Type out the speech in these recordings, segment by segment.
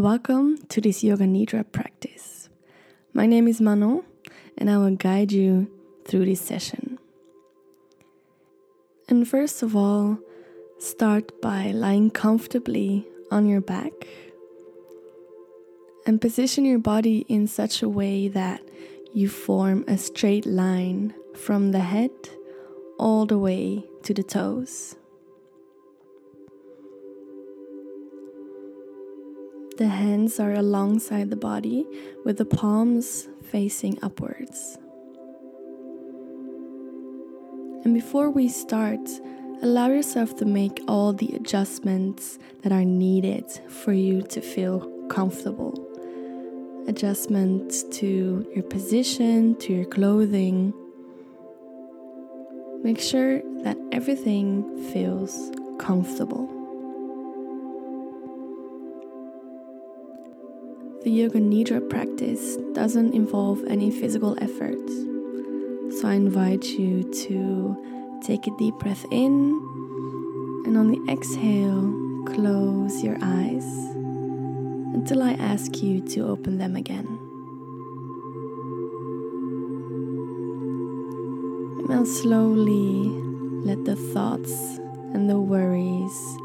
Welcome to this Yoga Nidra practice. My name is Manon, and I will guide you through this session. And first of all, start by lying comfortably on your back and position your body in such a way that you form a straight line from the head all the way to the toes. The hands are alongside the body with the palms facing upwards. And before we start, allow yourself to make all the adjustments that are needed for you to feel comfortable. Adjustments to your position, to your clothing. Make sure that everything feels comfortable. The Yoga Nidra practice doesn't involve any physical effort. So I invite you to take a deep breath in and on the exhale, close your eyes until I ask you to open them again. And now slowly let the thoughts and the worries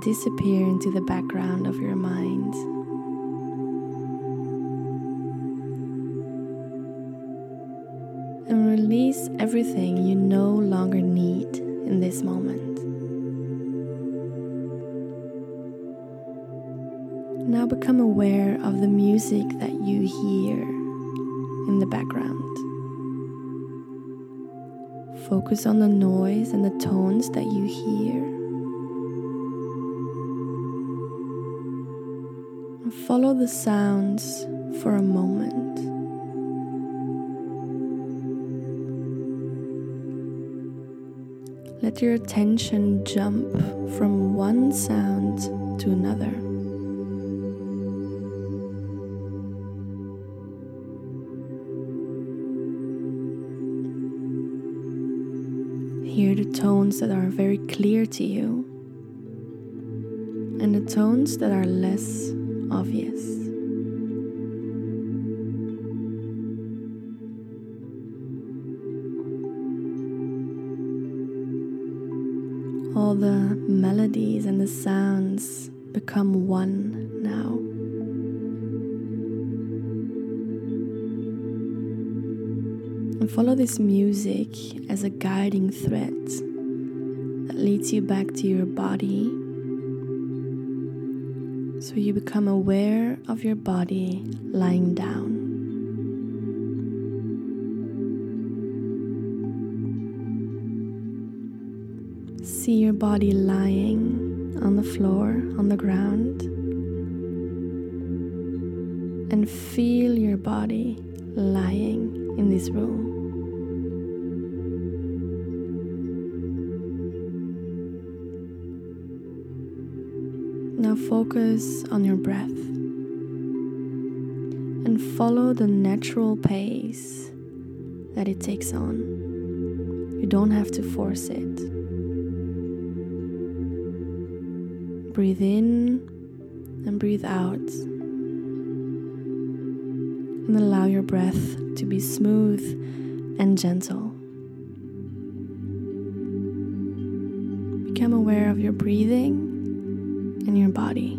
disappear into the background of your mind. Release everything you no longer need in this moment. Now become aware of the music that you hear in the background. Focus on the noise and the tones that you hear. follow the sounds for a moment. Let your attention jump from one sound to another. Hear the tones that are very clear to you and the tones that are less obvious. Melodies and the sounds become one now. And follow this music as a guiding thread that leads you back to your body. So you become aware of your body lying down. See your body lying on the floor, on the ground, and feel your body lying in this room. Now focus on your breath and follow the natural pace that it takes on. You don't have to force it. Breathe in and breathe out. And allow your breath to be smooth and gentle. Become aware of your breathing and your body.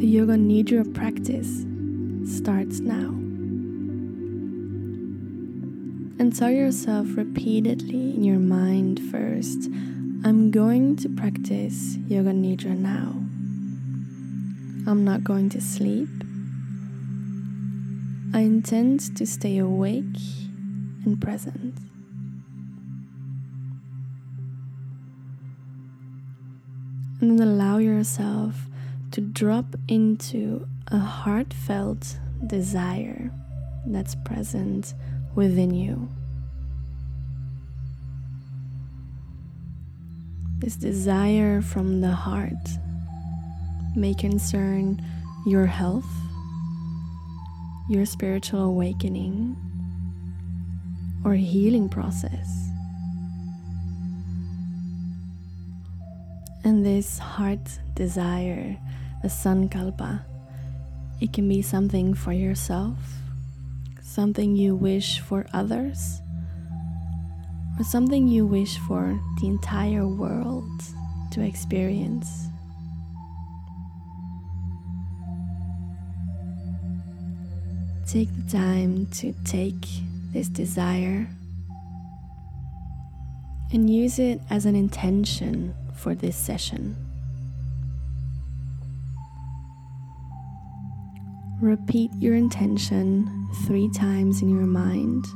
The Yoga Nidra practice starts now and tell yourself repeatedly in your mind first I'm going to practice Yoga Nidra now. I'm not going to sleep. I intend to stay awake and present. And then allow yourself to drop into a heartfelt desire that's present within you. This desire from the heart may concern your health, your spiritual awakening, or healing process. And this heart desire, the sankalpa, it can be something for yourself, something you wish for others, or something you wish for the entire world to experience. Take the time to take this desire and use it as an intention for this session. Repeat your intention three times in your mind,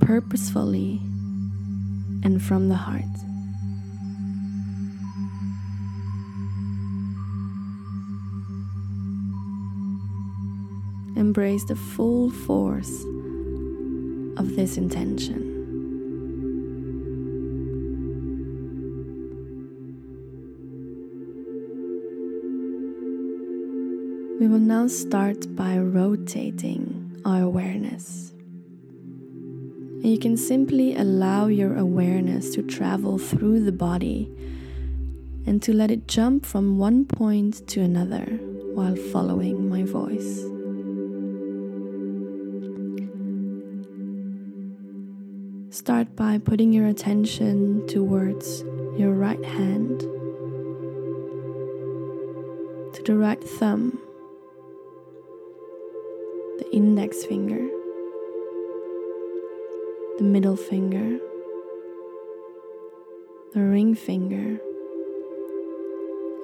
purposefully and from the heart. Embrace the full force of this intention. We will now start by rotating our awareness. And you can simply allow your awareness to travel through the body and to let it jump from one point to another while following my voice. Start by putting your attention towards your right hand, to the right thumb index finger, the middle finger, the ring finger,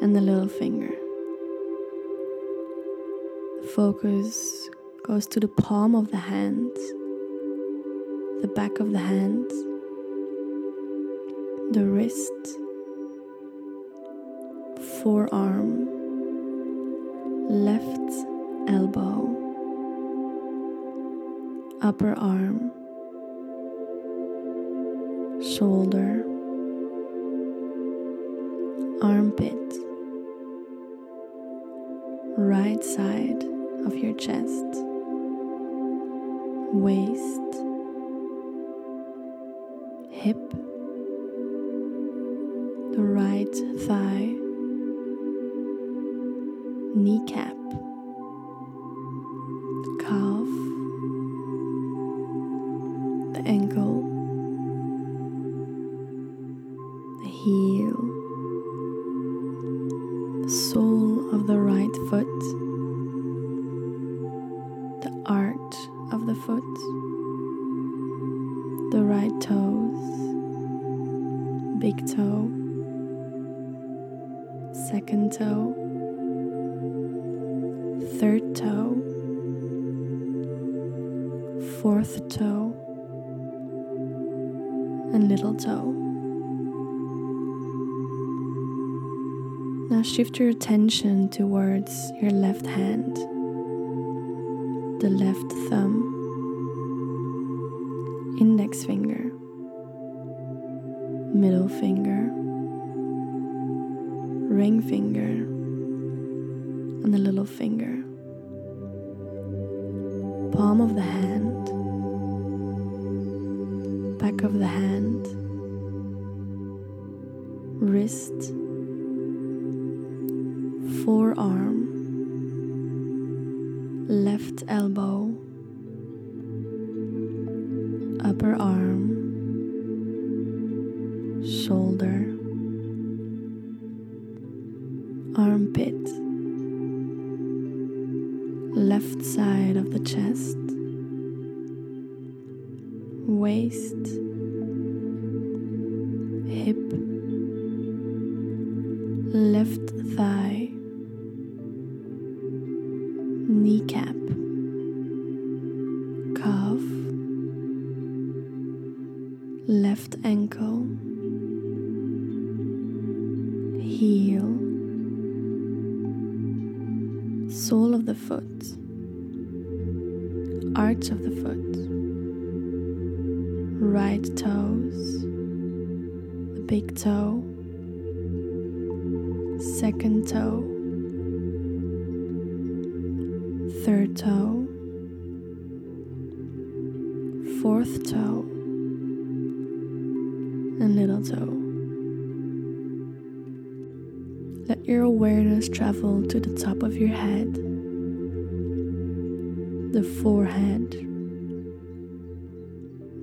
and the little finger. The focus goes to the palm of the hand, the back of the hand, the wrist, forearm, left elbow upper arm, shoulder, armpit, right side of your chest, waist, hip, the right thigh, your attention towards your left hand, the left thumb, index finger, middle finger, ring finger, and the little finger, palm of the hand back of the hand, wrist, left thigh,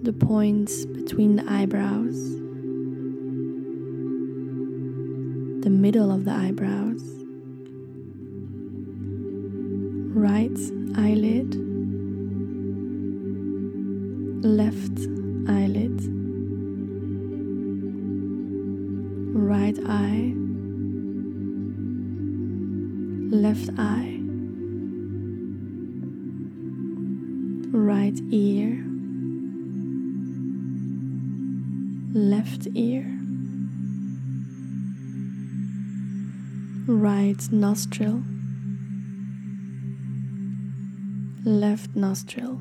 the points between the eyebrows, the middle of the eyebrows, right eyelid, left eyelid, right eye, left eye, nostril, left nostril,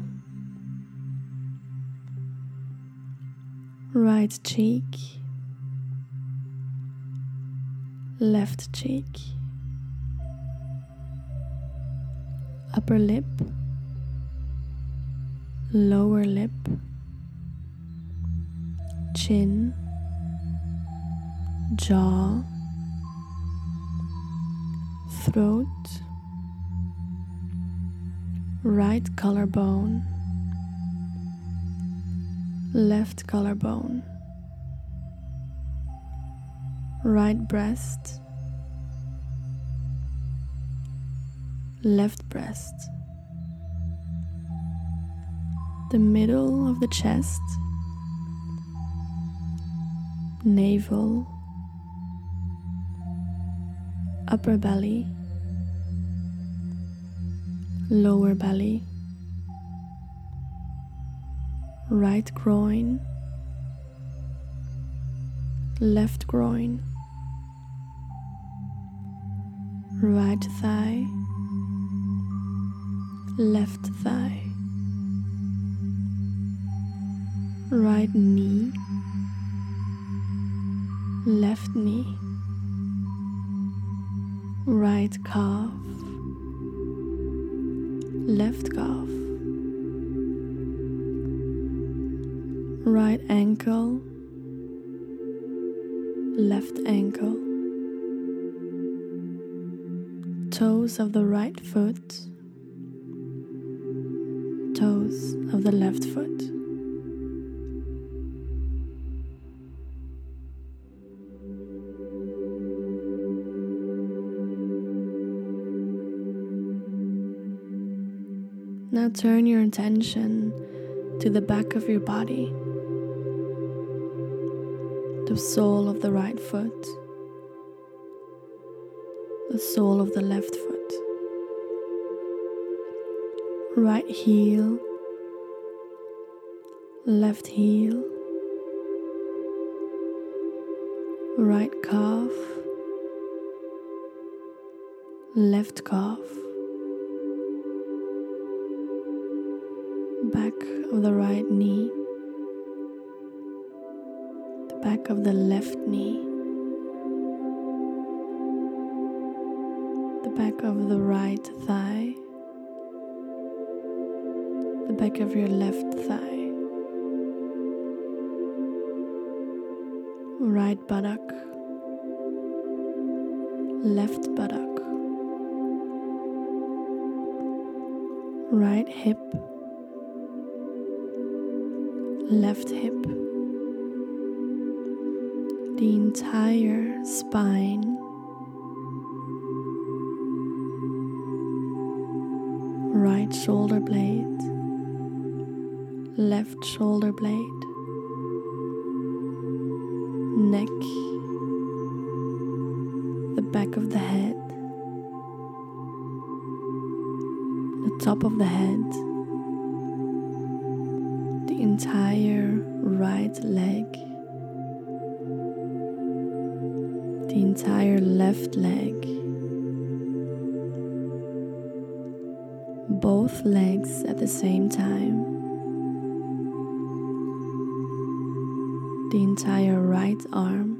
right cheek, left cheek, upper lip, lower lip, chin, jaw, throat, right collarbone, left collarbone, right breast, left breast, the middle of the chest, navel, upper belly, lower belly, right groin, left groin, right thigh, left thigh, right knee, left knee, right calf, left calf, right ankle, left ankle, toes of the right foot, toes of the left foot. Now turn your attention to the back of your body, the sole of the right foot, the sole of the left foot, right heel, left heel, right calf, left calf. Of the right knee, the back of the left knee, the back of the right thigh, the back of your left thigh, right buttock, left buttock, right hip left hip, the entire spine, right shoulder blade, left shoulder blade, neck, the back of the head, the top of the head left leg, both legs at the same time, the entire right arm,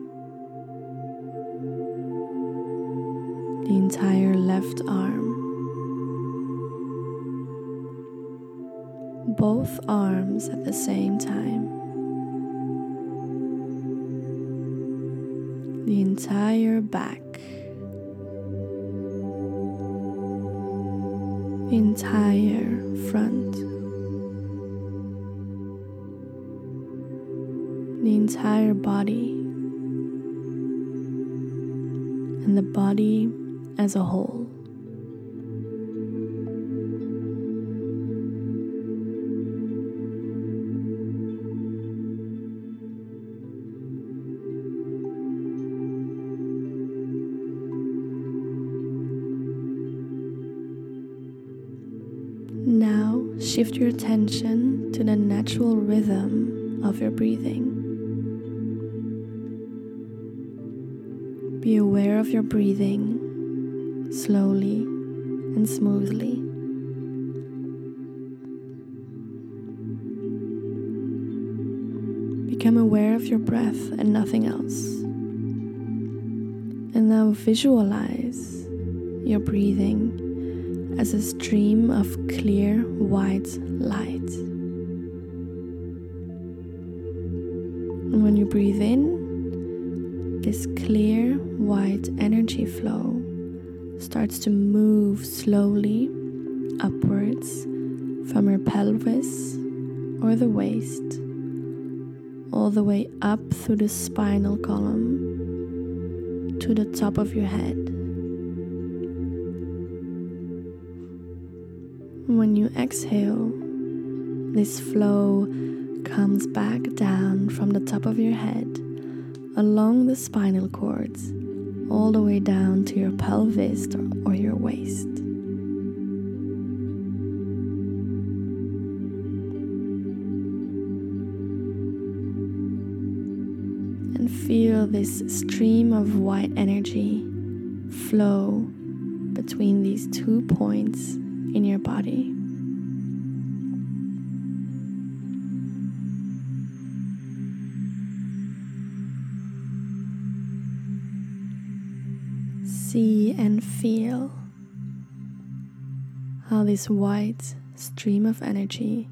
the entire left arm. both arms at the same time. The entire back, entire front, the entire body, and the body as a whole. Your attention to the natural rhythm of your breathing. Be aware of your breathing slowly and smoothly. Become aware of your breath and nothing else. And now visualize your breathing as a stream of clear white light. And when you breathe in, this clear white energy flow starts to move slowly upwards from your pelvis or the waist, all the way up through the spinal column to the top of your head. When you exhale, this flow comes back down from the top of your head along the spinal cords all the way down to your pelvis or your waist. And feel this stream of white energy flow between these two points in your body. See and feel how this white stream of energy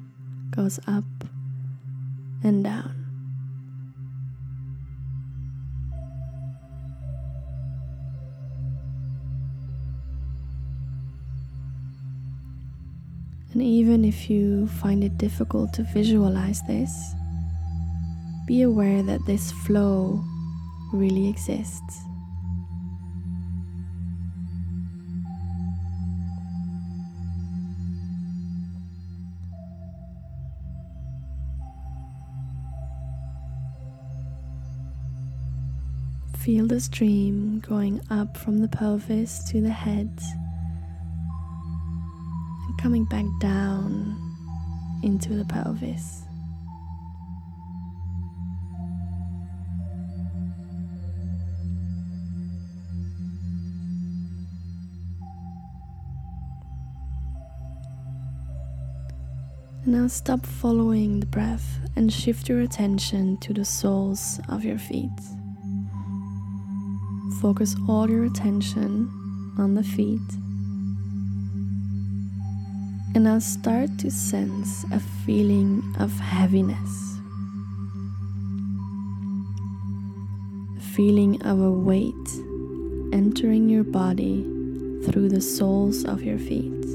goes up and down. And even if you find it difficult to visualize this, be aware that this flow really exists. Feel the stream going up from the pelvis to the head coming back down into the pelvis. Now stop following the breath and shift your attention to the soles of your feet. Focus all your attention on the feet. And now start to sense a feeling of heaviness. A feeling of a weight entering your body through the soles of your feet.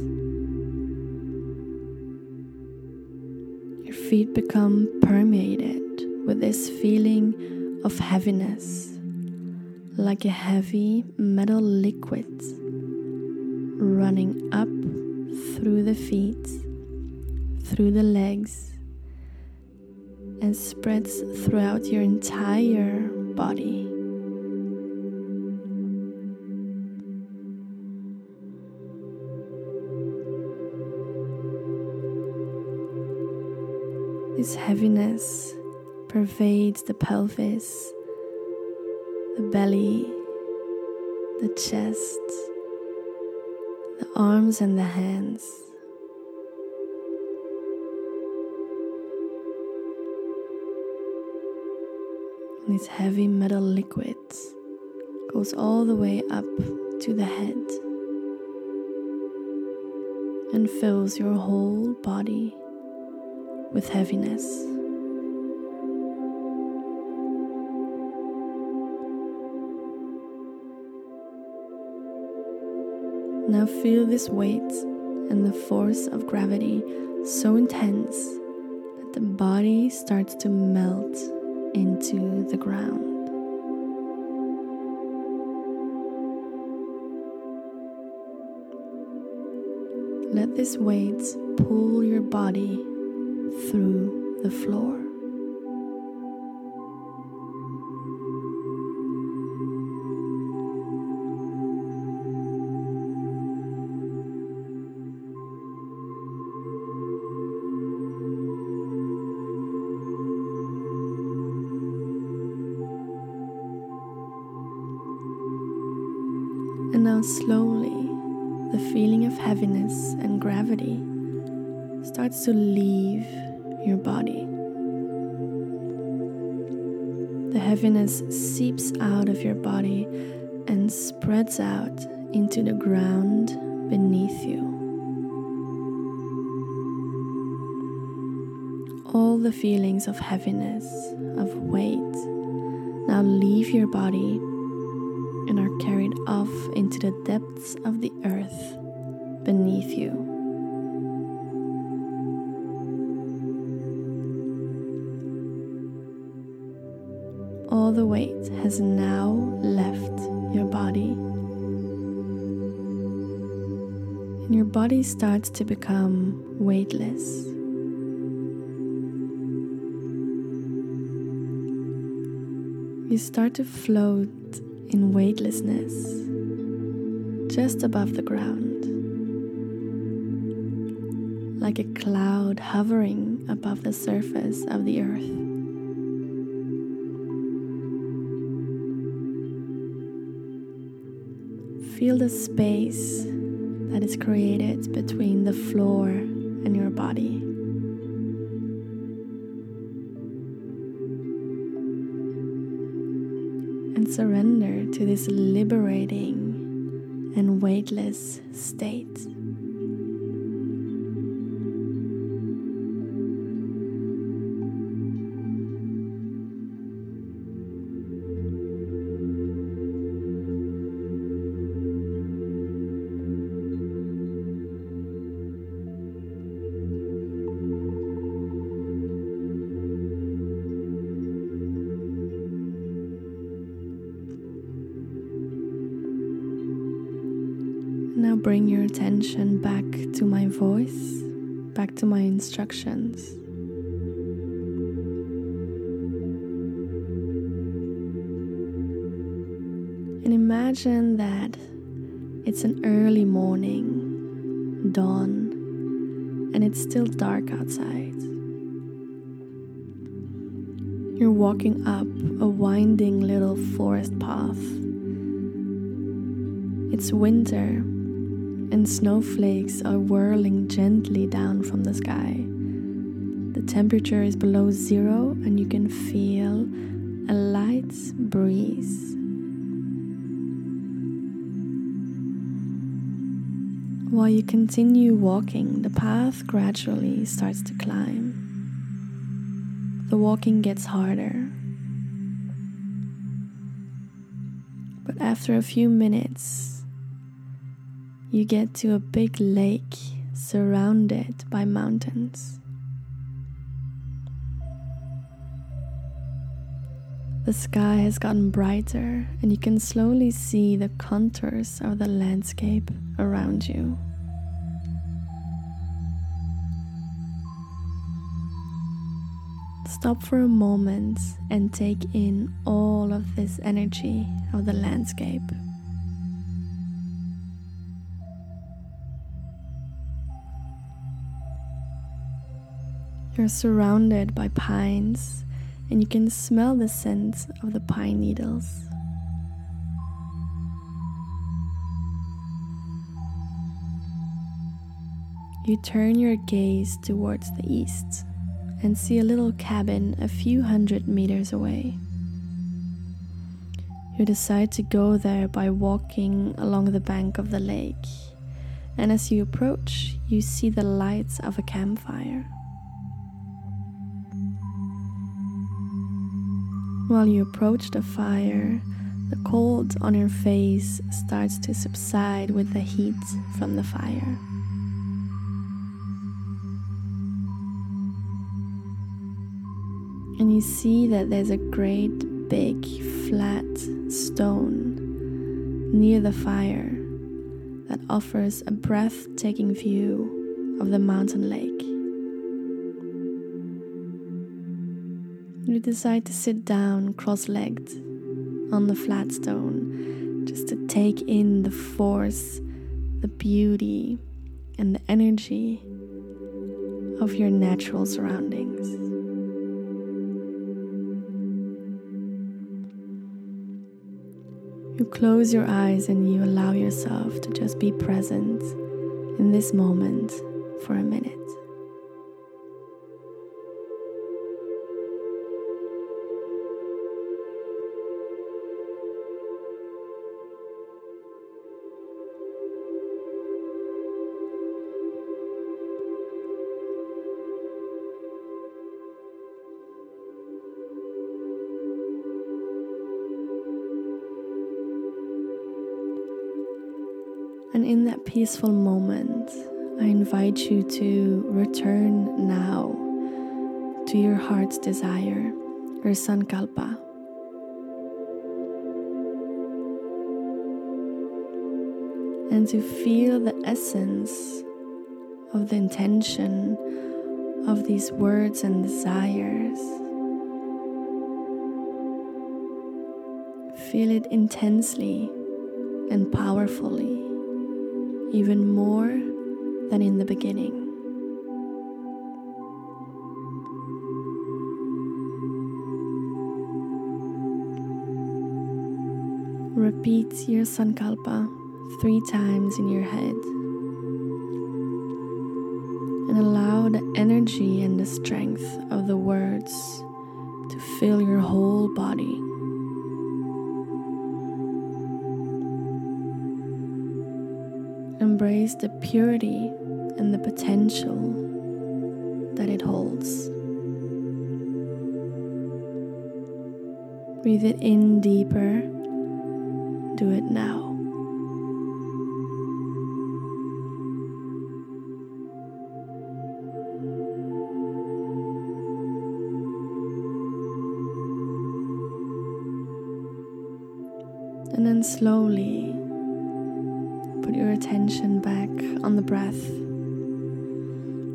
Your feet become permeated with this feeling of heaviness like a heavy metal liquid running up through the feet, through the legs, and spreads throughout your entire body. This heaviness pervades the pelvis the belly, the chest, the arms and the hands. And this heavy metal liquid goes all the way up to the head and fills your whole body with heaviness. Now feel this weight and the force of gravity so intense that the body starts to melt into the ground. Let this weight pull your body through the floor. To leave your body. The heaviness seeps out of your body and spreads out into the ground beneath you. All the feelings of heaviness, of weight, now leave your body and are carried off into the depths of the earth beneath you. The weight has now left your body. And your body starts to become weightless. You start to float in weightlessness just above the ground, like a cloud hovering above the surface of the earth. Feel the space that is created between the floor and your body. and surrender to this liberating and weightless state. Attention back to my voice, back to my instructions. And imagine that it's an early morning, dawn, and it's still dark outside. You're walking up a winding little forest path. It's winter and snowflakes are whirling gently down from the sky. The temperature is below zero, and you can feel a light breeze. While you continue walking, the path gradually starts to climb. The walking gets harder. But after a few minutes, you get to a big lake surrounded by mountains. The sky has gotten brighter, and you can slowly see the contours of the landscape around you. Stop for a moment and take in all of this energy of the landscape. You're surrounded by pines, and you can smell the scent of the pine needles. You turn your gaze towards the east and see a little cabin a few hundred meters away. You decide to go there by walking along the bank of the lake, and as you approach, you see the lights of a campfire. While you approach the fire, the cold on your face starts to subside with the heat from the fire. And you see that there's a great big flat stone near the fire that offers a breathtaking view of the mountain lake. You decide to sit down cross legged on the flat stone just to take in the force, the beauty, and the energy of your natural surroundings. You close your eyes and you allow yourself to just be present in this moment for a minute. In that peaceful moment, I invite you to return now to your heart's desire, your sankalpa. And to feel the essence of the intention of these words and desires. Feel it intensely and powerfully even more than in the beginning. Repeat your Sankalpa three times in your head and allow the energy and the strength of the words to fill your whole body. Embrace the purity and the potential that it holds. Breathe it in deeper. Do it now. And then slowly put your attention back on the breath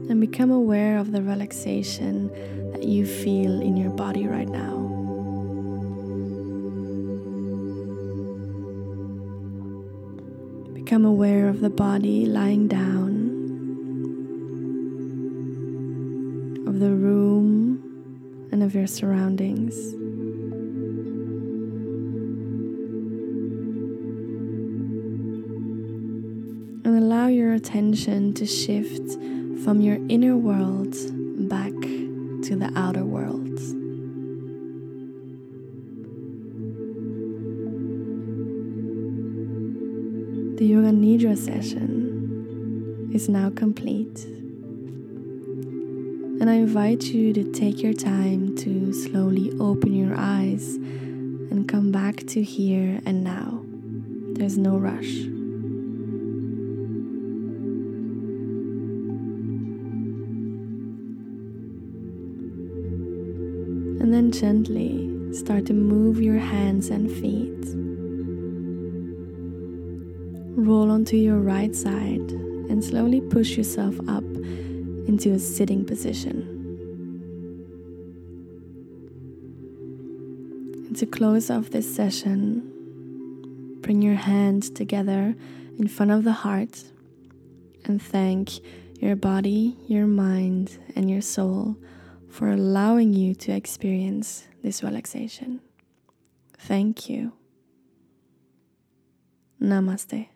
and become aware of the relaxation that you feel in your body right now. Become aware of the body lying down, of the room, and of your surroundings. Attention to shift from your inner world back to the outer world. The Yoga Nidra session is now complete. And I invite you to take your time to slowly open your eyes and come back to here and now. There's no rush. And gently start to move your hands and feet. Roll onto your right side and slowly push yourself up into a sitting position. And to close off this session, bring your hands together in front of the heart and thank your body, your mind, and your soul for allowing you to experience this relaxation. Thank you. Namaste.